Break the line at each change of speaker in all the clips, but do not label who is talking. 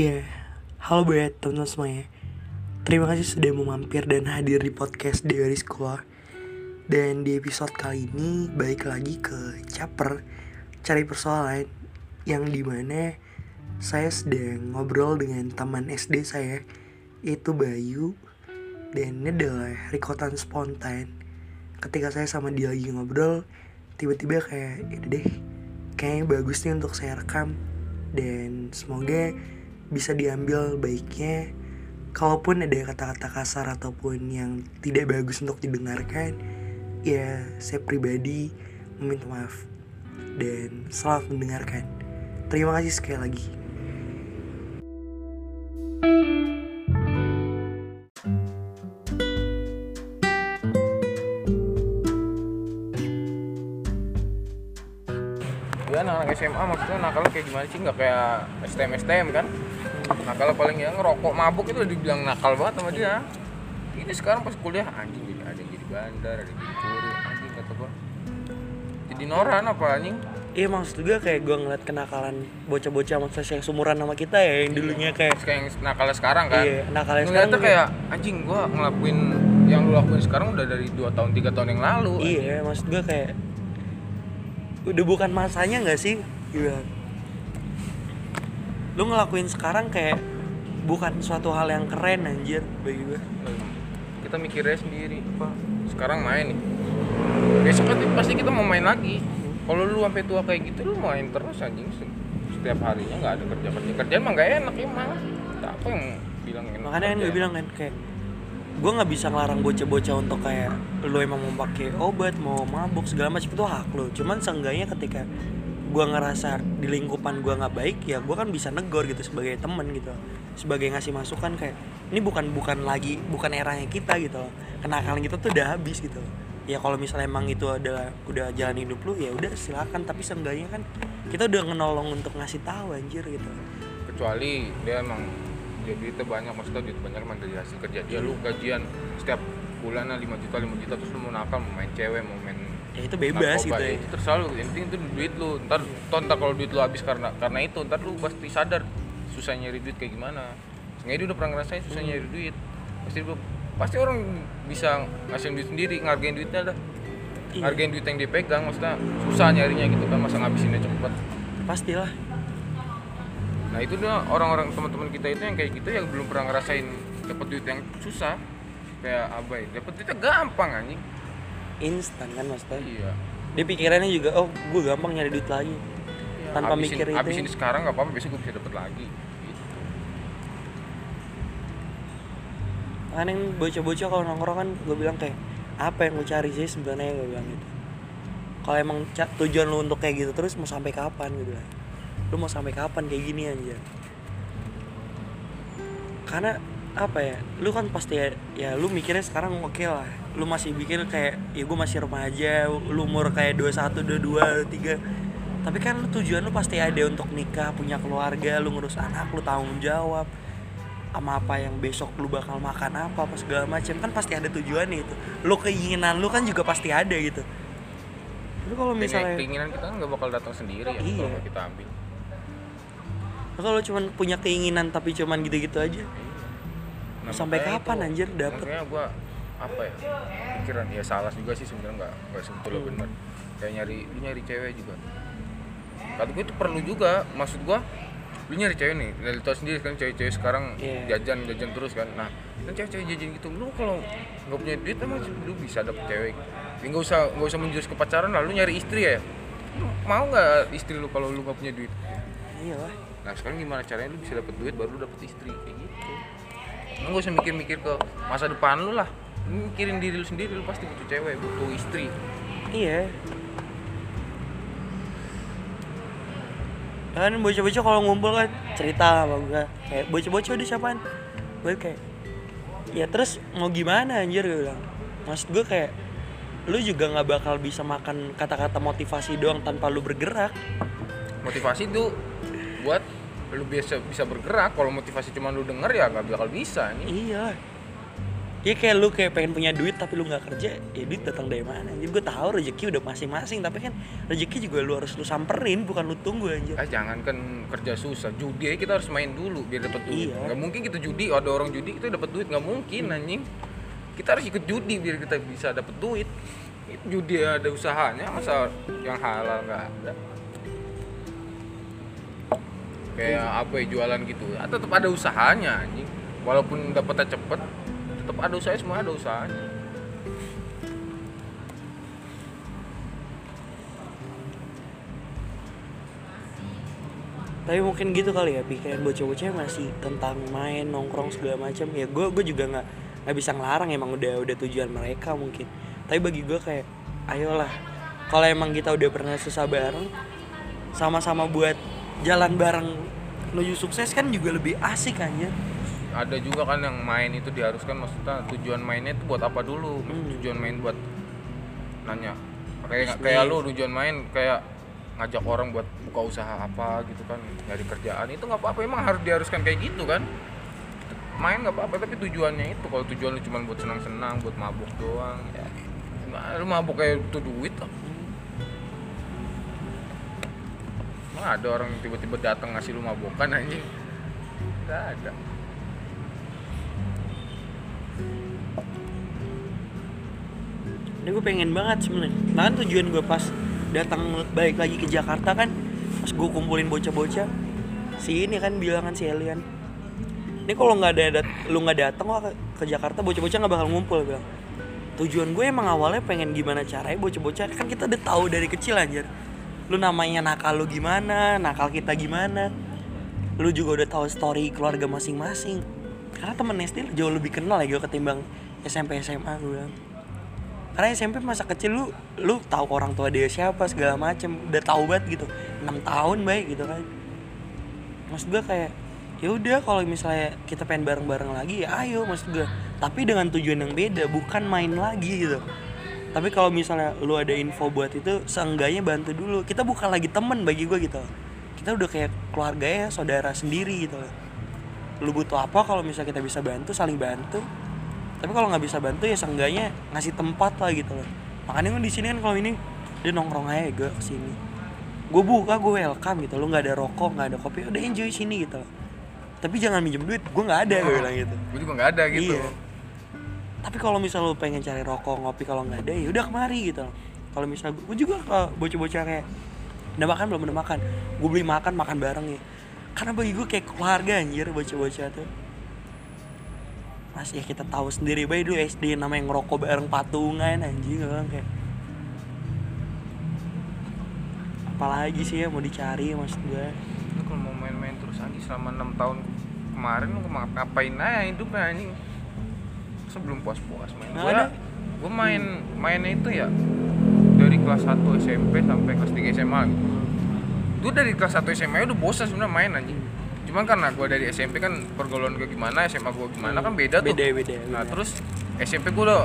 Ya, halo buat teman-teman semuanya. Terima kasih sudah mau mampir dan hadir di podcast Dewi Sekolah. Dan di episode kali ini balik lagi ke Caper Cari Persoalan Yang di mana saya sedang ngobrol dengan teman SD saya Yaitu Bayu Dan ini adalah rekotan spontan Ketika saya sama dia lagi ngobrol Tiba-tiba kayak, ya deh Kayaknya bagus nih untuk saya rekam Dan semoga bisa diambil baiknya kalaupun ada kata-kata kasar ataupun yang tidak bagus untuk didengarkan ya saya pribadi meminta maaf dan selamat mendengarkan. Terima kasih sekali lagi.
Dia anak-anak SMA maksudnya nakalnya kayak gimana sih? Nggak kayak STM STM kan nakalnya paling ya ngerokok mabuk itu udah dibilang nakal banget sama dia. Ini sekarang pas kuliah anjing jadi ada yang jadi bandar ada yang jadi kurir anjing kata gua. Jadi noran apa anjing?
Iya maksud gue kayak gue ngeliat kenakalan bocah-bocah maksudnya yang sumuran sama kita ya Yang dulunya kayak
kayak yang nakalnya sekarang kan?
Iya, nakalnya
Ngeliatnya
sekarang
kayak anjing gua ngelakuin yang lu lakuin sekarang udah dari 2 tahun 3 tahun yang lalu
Iya maksud gue kayak Udah bukan masanya gak sih? Gitu Lu ngelakuin sekarang kayak Bukan suatu hal yang keren anjir. Bagi gue
kita mikirnya sendiri pak sekarang main nih. Besok pasti kita mau main lagi. Kalau lu sampai tua kayak gitu lu main terus anjing. Se- setiap harinya nggak ada kerja kerja. Kerjaan mah nggak enak emang. Tak apa yang bilang enak
Makanya kan gue bilang kan kayak Gue gak bisa ngelarang bocah-bocah untuk kayak Lu emang mau pakai obat, mau mabuk segala macam itu hak lu. Cuman seenggaknya ketika gue ngerasa di lingkupan gue nggak baik ya gue kan bisa negor gitu sebagai temen gitu. Sebagai ngasih masukan kayak ini bukan bukan lagi bukan eranya kita gitu kenakalan kita tuh udah habis gitu. Ya kalau misalnya emang itu adalah udah jalan hidup lu ya udah silakan. Tapi seenggaknya kan kita udah ngenolong untuk ngasih tahu anjir gitu.
Kecuali dia emang dia duitnya banyak maksudnya duit banyak emang dari hasil kerja. Dia lu gajian setiap bulan 5 juta 5 juta terus lu mau nakal mau main cewek mau main
ya itu bebas
narkoba,
gitu
ya.
ya.
Itu terserah lu yang penting itu duit lu. Ntar toh ntar kalau duit lu habis karena karena itu ntar lu pasti sadar susah nyari duit kayak gimana. Sengaja dia udah pernah ngerasain susah nyari duit. Pasti lu pasti orang bisa ngasih duit sendiri ngargain duitnya dah.
Iya.
ngargain duit yang dia pegang maksudnya susah nyarinya gitu kan masa ngabisinnya cepet.
Pastilah.
Nah itu dia orang-orang teman-teman kita itu yang kayak gitu yang belum pernah ngerasain dapat duit yang susah. Kayak abai dapat duitnya gampang anjing
instan kan maksudnya?
Iya.
Dia pikirannya juga oh gue gampang nyari duit lagi. Tanpa
Habisin-
mikir itu.
habisin sekarang nggak apa-apa besok gue bisa dapat lagi. Gitu.
yang bocah-bocah kalau nongkrong kan gue bilang kayak apa yang lu cari sih sebenarnya gue bilang gitu. Kalau emang tujuan lu untuk kayak gitu terus mau sampai kapan gitu lah. Lu mau sampai kapan kayak gini aja karena apa ya lu kan pasti ya, ya lu mikirnya sekarang oke lah. Lu masih pikir kayak ya gue masih remaja lu umur kayak 21, 22, 23 tapi kan lu tujuan lu pasti ada untuk nikah punya keluarga lu ngurus anak lu tanggung jawab sama apa yang besok lu bakal makan apa apa segala macam kan pasti ada tujuannya itu. Lu keinginan lu kan juga pasti ada gitu. Lu kalau misalnya
keinginan kita kan nggak bakal datang sendiri ya
Iya.
kalau kita ambil.
Kalau cuman punya keinginan tapi cuman gitu-gitu aja
Nah,
Sampai
makanya
kapan, anjir, dapet?
makanya gua apa ya pikiran ya salah juga sih sebenarnya nggak nggak sebetulnya
Hmm.
benar kayak nyari lu nyari cewek juga. Kata gue itu perlu juga maksud gua lu nyari cewek nih dari tau sendiri kan cewek-cewek sekarang
Iya.
jajan jajan terus kan. Nah kan cewek-cewek jajan gitu lu kalau nggak punya duit emang lu bisa dapet cewek. Ya, nggak usah nggak usah menjurus ke pacaran lah lu nyari istri ya. Lu mau nggak istri lu kalau lu nggak punya duit?
Iya lah.
Nah sekarang gimana caranya lu bisa dapet duit baru lu dapet istri kayak gitu. Lu gak usah mikir-mikir ke masa depan lu lah. Mikirin diri lu sendiri lu pasti butuh cewek, butuh istri.
iya. Kan bocah-bocah kalau ngumpul kan cerita sama gue kayak bocah-bocah udah siapaan? Gue kayak ya terus mau gimana anjir? Gue bilang. Maksud gue kayak lu juga nggak bakal bisa makan kata-kata motivasi doang tanpa lu bergerak.
Motivasi itu buat lu biasa bisa bergerak. Kalau motivasi cuma lu denger ya gak bakal bisa nih.
iya Iya kayak lu kayak pengen punya duit tapi lu nggak kerja, ya duit datang dari mana? Jadi gue tahu rezeki udah masing-masing, tapi kan rezeki juga lu harus lu samperin, bukan lu tunggu anjir.
ah jangan kan kerja susah judi aja kita harus main dulu biar dapat duit
Iya.
nggak mungkin kita judi ada orang judi kita dapat duit nggak mungkin anjing kita harus ikut judi biar kita bisa dapat duit itu judi ada usahanya masa yang halal nggak ada kayak apa ya jualan gitu. Ya, tetap ada usahanya anjing. Walaupun dapatnya cepet tetap ada usahanya semua ada usahanya.
Tapi mungkin gitu kali ya pikiran bocah-bocah masih tentang main nongkrong segala macam. Ya gue gue juga nggak nggak bisa ngelarang emang udah udah tujuan mereka mungkin. Tapi bagi gue kayak ayolah. Kalau emang kita udah pernah susah bareng sama-sama buat jalan bareng menuju sukses kan juga lebih asik kan ya.
ada juga kan yang main itu diharuskan maksudnya tujuan mainnya itu buat apa dulu?
Hmm.
tujuan main buat nanya. Kayak
Bisnis.
kayak lu tujuan main kayak ngajak orang buat buka usaha apa gitu kan nyari kerjaan. Itu nggak apa-apa emang harus diharuskan kayak gitu kan? Main nggak apa-apa tapi tujuannya itu. Kalau tujuan lu cuma buat senang-senang buat mabuk doang. Ya. Gimana lu mabuk kayak butuh duit Emang ada orang tiba-tiba datang ngasih lu mabukan anjing? Nggak ada.
Ini gue pengen banget sebenarnya. Nah kan tujuan gue pas datang balik lagi ke Jakarta kan pas gue kumpulin bocah-bocah si ini kan bilang kan si Elian ini kalau nggak ada lu nggak datang ke, ke Jakarta bocah-bocah nggak bakal ngumpul bilang. Tujuan gue emang awalnya pengen gimana caranya bocah-bocah kan kita udah tahu dari kecil anjir lu namanya nakal lu gimana? Nakal kita gimana? Lu juga udah tahu story keluarga masing-masing. Karena temen SD jauh lebih kenal ya gue ketimbang SMP SMA gue bilang. Karena SMP masa kecil lu lu tahu orang tua dia siapa segala macem. Udah tahu banget gitu. Enam tahun baik gitu kan. Maksud gue kayak ya udah kalau misalnya kita pengen bareng-bareng lagi ya ayo maksud gue tapi dengan tujuan yang beda bukan main lagi gitu tapi kalau misalnya lu ada info buat itu seenggaknya bantu dulu. Kita bukan lagi temen bagi gue gitu. Kita udah kayak keluarga ya saudara sendiri gitu lu butuh apa kalau misalnya kita bisa bantu saling bantu. Tapi kalau nggak bisa bantu ya seenggaknya ngasih tempat lah gitu loh. Makanya kan di sini kan kalau ini dia nongkrong aja gue ke sini. Gue buka gue welcome gitu. Lo nggak ada rokok nggak ada kopi udah enjoy sini gitu loh. Tapi jangan minjem duit gue nggak ada gue bilang gitu.
Gue juga nggak ada gitu.
Iya. Tapi kalau misal lu pengen cari rokok, ngopi kalau nggak ada ya udah kemari gitu. Kalau misal gue juga kalau bocah-bocah kayak udah makan belum udah makan, gue beli makan makan bareng ya. Karena bagi gue kayak keluarga anjir bocah-bocah tuh. Mas ya kita tahu sendiri bayi dulu SD namanya ngerokok bareng patungan anjing orang kayak apalagi sih ya mau dicari maksud gue
lu kalau mau main-main terus anjing selama enam tahun kemarin lu ngapa- ngapain aja hidupnya anjing sebelum puas-puas main?
Nggak
gua gua main mainnya itu ya dari kelas 1 SMP sampai kelas 3 SMA gitu. Gua dari kelas 1 SMA udah bosan sebenarnya main anjing. Cuman karena gua dari SMP kan pergaulan gua gimana SMA gua gimana kan beda tuh.
Beda beda,
nah
beda.
terus SMP gua udah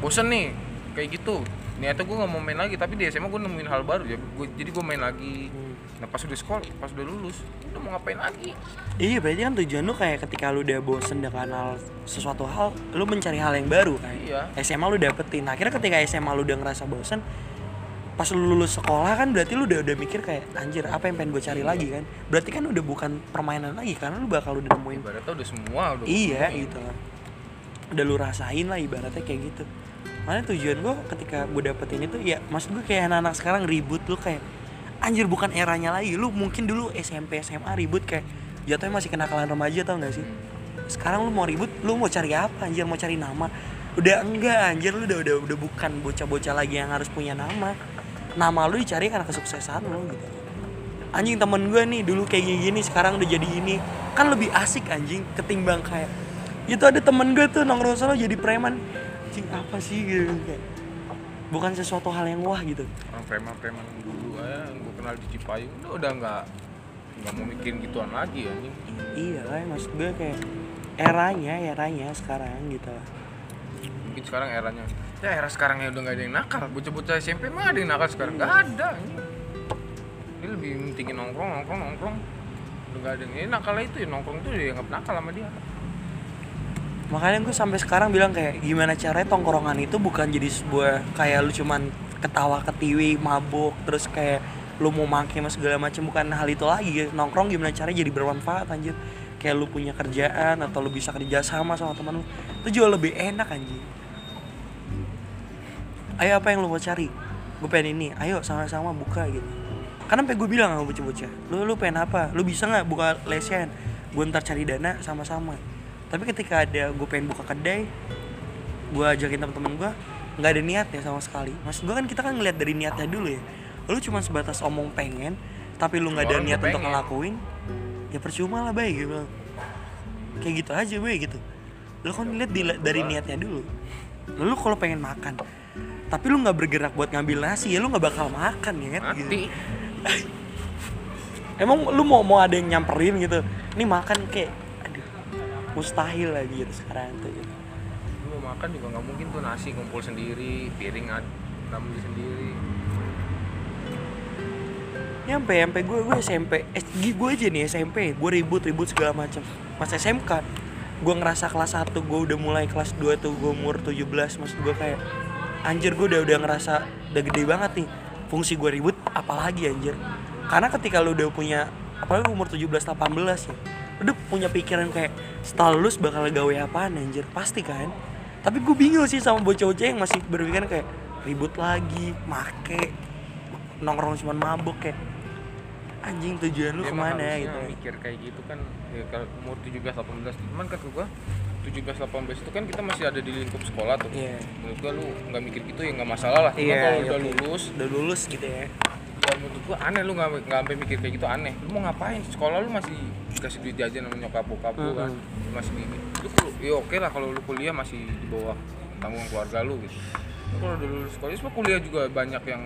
bosen nih kayak gitu. Niatnya gua nggak mau main lagi tapi di SMA gua nemuin hal baru ya. Gua, jadi gua main lagi.
Hmm.
Nah pas udah sekolah pas udah lulus udah mau ngapain lagi
Iya berarti kan tujuan lu kayak ketika lu udah bosen dengan hal sesuatu hal, lu mencari hal yang baru kan.
Iya.
SMA lu dapetin. Akhirnya ketika SMA lu udah ngerasa bosen, pas lu lulus sekolah kan berarti lu udah udah mikir kayak anjir apa yang pengen gue cari lagi kan. Berarti kan udah bukan permainan lagi karena lu bakal udah nemuin.
ibaratnya udah semua udah
Iya gitu kan. Udah lu rasain lah ibaratnya kayak gitu. Makanya tujuan gue ketika gue dapetin itu ya maksud gue kayak anak-anak sekarang ribut lu kayak anjir bukan eranya lagi. Lu mungkin dulu SMP SMA ribut kayak jatuhnya masih kenakalan remaja tau gak sih? Sekarang lu mau ribut lu mau cari apa anjir? Mau cari nama? Udah enggak anjir lu udah udah udah bukan bocah-bocah lagi yang harus punya nama. Nama lu dicari karena kesuksesan lu gitu. Anjing temen gue nih dulu kayak gini, gini sekarang udah jadi ini. Kan lebih asik anjing ketimbang kayak itu ada temen gue tuh nongkrong solo jadi preman. Anjing apa sih gitu kayak bukan sesuatu hal yang wah gitu.
Orang preman-preman dulu aja yang gue kenal di Cipayung udah udah nggak nggak mau mikirin gituan lagi anjing.
Iya lah maksud gue kayak eranya eranya sekarang gitu.
Mungkin sekarang eranya. Ya era sekarang ya udah nggak ada yang nakal. Bocah-bocah SMP mah ada yang nakal sekarang. Nggak ada dia lebih mentingin nongkrong nongkrong nongkrong. Udah nggak ada yang ini nakal itu ya nongkrong itu dia nggak nakal sama dia
makanya gue sampai sekarang bilang kayak gimana caranya tongkrongan itu bukan jadi sebuah kayak lu cuman ketawa ketiwi mabuk terus kayak lu mau maki sama segala macam. Bukan hal itu lagi. Nongkrong gimana caranya jadi bermanfaat anjir. Kayak lu punya kerjaan atau lu bisa kerja sama sama teman lu itu jauh lebih enak anjir. Ayo apa yang lu mau cari? Gue pengen ini. Ayo sama-sama buka gitu. Karena sampai gue bilang sama bocah-bocah lu lu pengen apa? Lu bisa nggak buka lesen gue ntar cari dana sama-sama tapi ketika ada gue pengen buka kedai gue ajakin temen-temen gue nggak ada niatnya sama sekali. Maksud gue kan kita kan ngeliat dari niatnya dulu ya. Lu cuma sebatas omong pengen tapi lu nggak ada niat
udah
untuk
pengen.
ngelakuin ya percuma lah baik gitu kayak gitu aja baik gitu. Lu kan lihat di- dari niatnya dulu. Lu kalau pengen makan tapi lu nggak bergerak buat ngambil nasi ya lu nggak bakal makan ya kan? Gitu. emang lu mau mau ada yang nyamperin gitu? Ini makan kayak mustahil lagi gitu sekarang tuh gitu.
mau makan juga nggak mungkin tuh nasi kumpul sendiri piring ngambil sendiri.
Nyampe nyampe gue gue SMP eh gue aja nih SMP gue ribut ribut segala macam. Pas SMK gue ngerasa kelas 1 gue udah mulai kelas 2 tuh gue umur 17 maksud gue kayak anjir gue udah udah ngerasa udah gede banget nih. Fungsi gue ribut apalagi anjir? Karena ketika lu udah punya apalagi umur 17 18 ya udah punya pikiran kayak setelah lulus bakal gawe apaan anjir? Pasti kan? Tapi gue bingung sih sama bocah-bocah yang masih berpikiran kayak ribut lagi make nongkrong cuma mabuk kayak anjing tujuan lu
emang
ke
mana?
gitu.
mikir kayak gitu kan ya kalau umur 17 18 cuman kata gua 17 18 itu kan kita masih ada di lingkup sekolah tuh.
Iya.
menurut gua lu nggak mikir gitu ya nggak masalah lah. Cuma
Iya,
kalau
iya,
udah lulus
udah lulus gitu ya
ya gua aneh lu nggak nggak sampai mikir kayak gitu aneh. Lu mau ngapain? Sekolah lu masih dikasih duit jajan sama nyokap bokap lu kan. Masih gini. Lu ya oke lah kalau lu kuliah masih di bawah tanggungan keluarga lu gitu. Lu kalau udah lulus sekolah semua kuliah juga banyak yang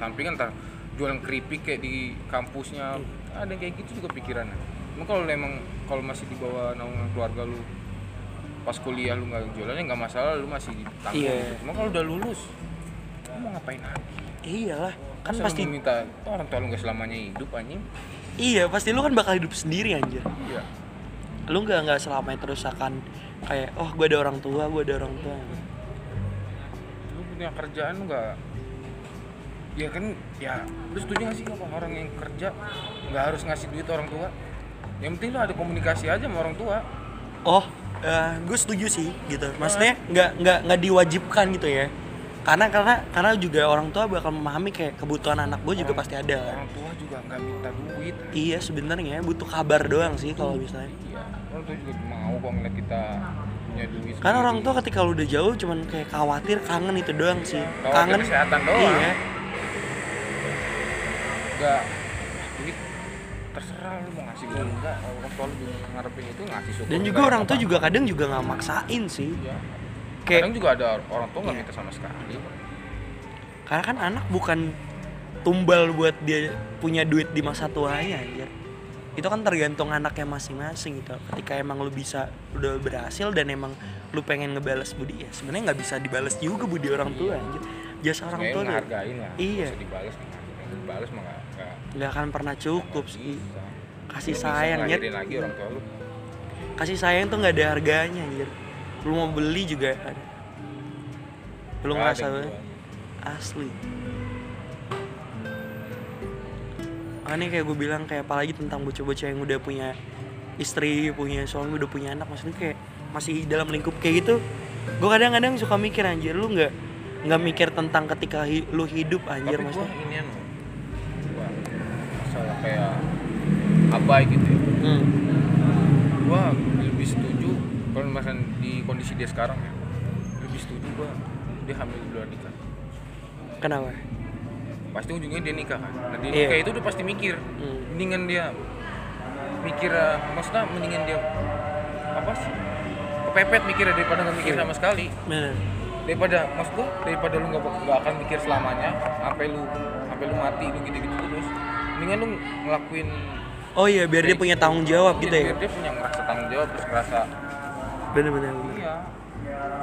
sampingan ntar jualan keripik kayak di kampusnya. Ada yang kayak gitu juga pikirannya. Cuma kalau lu emang kalau masih di bawah naungan keluarga lu pas kuliah lu nggak jualannya nggak masalah lu masih ditanggung
Iya.
gitu. cuma kalau udah lulus lu mau ngapain lagi?
Iyalah kan
Masa
pasti
minta "Oh, orang tua lu nggak selamanya hidup anjing?
Iya pasti lu kan bakal hidup sendiri anjir.
Iya.
Lu nggak nggak selamanya terus akan kayak oh gue ada orang tua gue ada orang tua.
Lu punya kerjaan lu nggak? Ya kan ya lu setuju gak sih apa orang yang kerja nggak harus ngasih duit orang tua? Yang penting lu ada komunikasi aja sama orang tua.
Oh gue setuju sih gitu. Maksudnya nggak nggak nggak diwajibkan gitu ya karena karena karena juga orang tua bakal memahami kayak kebutuhan anak gue juga
Orang-
pasti ada.
orang tua juga nggak minta duit.
Iya sebenarnya butuh kabar doang sih kalau misalnya.
Iya orang tua juga mau kok ngeliat kita punya duit
karena orang tua ketika lu udah jauh cuman kayak khawatir kangen itu doang sih.
Khawatir
kangen
kesehatan doang.
iya.
Nggak duit terserah lu mau ngasih gue enggak. Orang tua lu juga ngarepin itu ngasih syukur
dan juga
enggak,
orang tua juga kadang juga nggak maksain sih.
Iya.
Kayak-
kadang juga ada orang tua nggak
Iya.
minta sama sekali.
Karena kan anak bukan tumbal buat dia punya duit di masa tuanya anjir. Itu kan tergantung anaknya masing-masing gitu. Ketika emang lu bisa udah berhasil dan emang lu pengen ngebales budi ya sebenarnya nggak bisa dibales juga budi orang tua anjir. Jasa orang tua
tua
tuh
ngehargain lah.
Iya.
ngehargain dibalas mah nggak nggak.
Akan pernah cukup sih. Kasih
Lu
sayang
lagi orang tua lu.
Kasih sayang tuh nggak ada harganya anjir lu mau beli juga. Ada lu ngerasa banget asli. Makanya kayak gue bilang kayak apalagi tentang bocah-bocah yang udah punya istri punya suami udah punya anak maksudnya kayak masih dalam lingkup kayak gitu. Gue kadang-kadang suka mikir anjir lu nggak nggak mikir tentang ketika hi- lu hidup anjir
tapi
maksudnya.
ini anu masalah kayak abai gitu ya.
Hmm.
gua lebih setuju kalau misalnya di kondisi dia sekarang ya lebih setuju gua dia hamil di luar nikah.
Kenapa?
Pasti ujungnya dia nikah kan? Nah dia
Iya.
nikah itu udah pasti mikir.
Hmm.
mendingan dia mikir eh, maksudnya mendingan dia apa sih? Kepepet mikirnya daripada nggak mikir
Iya.
sama sekali.
Bener.
Daripada maksud gua daripada lu nggak akan mikir selamanya sampai lu sampai lu mati lu gitu-gitu terus mendingan lu ngelakuin
oh iya biar dia punya tanggung jawab gitu ya?
biar dia punya ngerasa tanggung jawab terus ngerasa
bener bener bener.
Iya.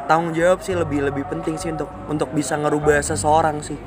Tanggung jawab sih lebih lebih penting sih untuk untuk bisa ngerubah seseorang sih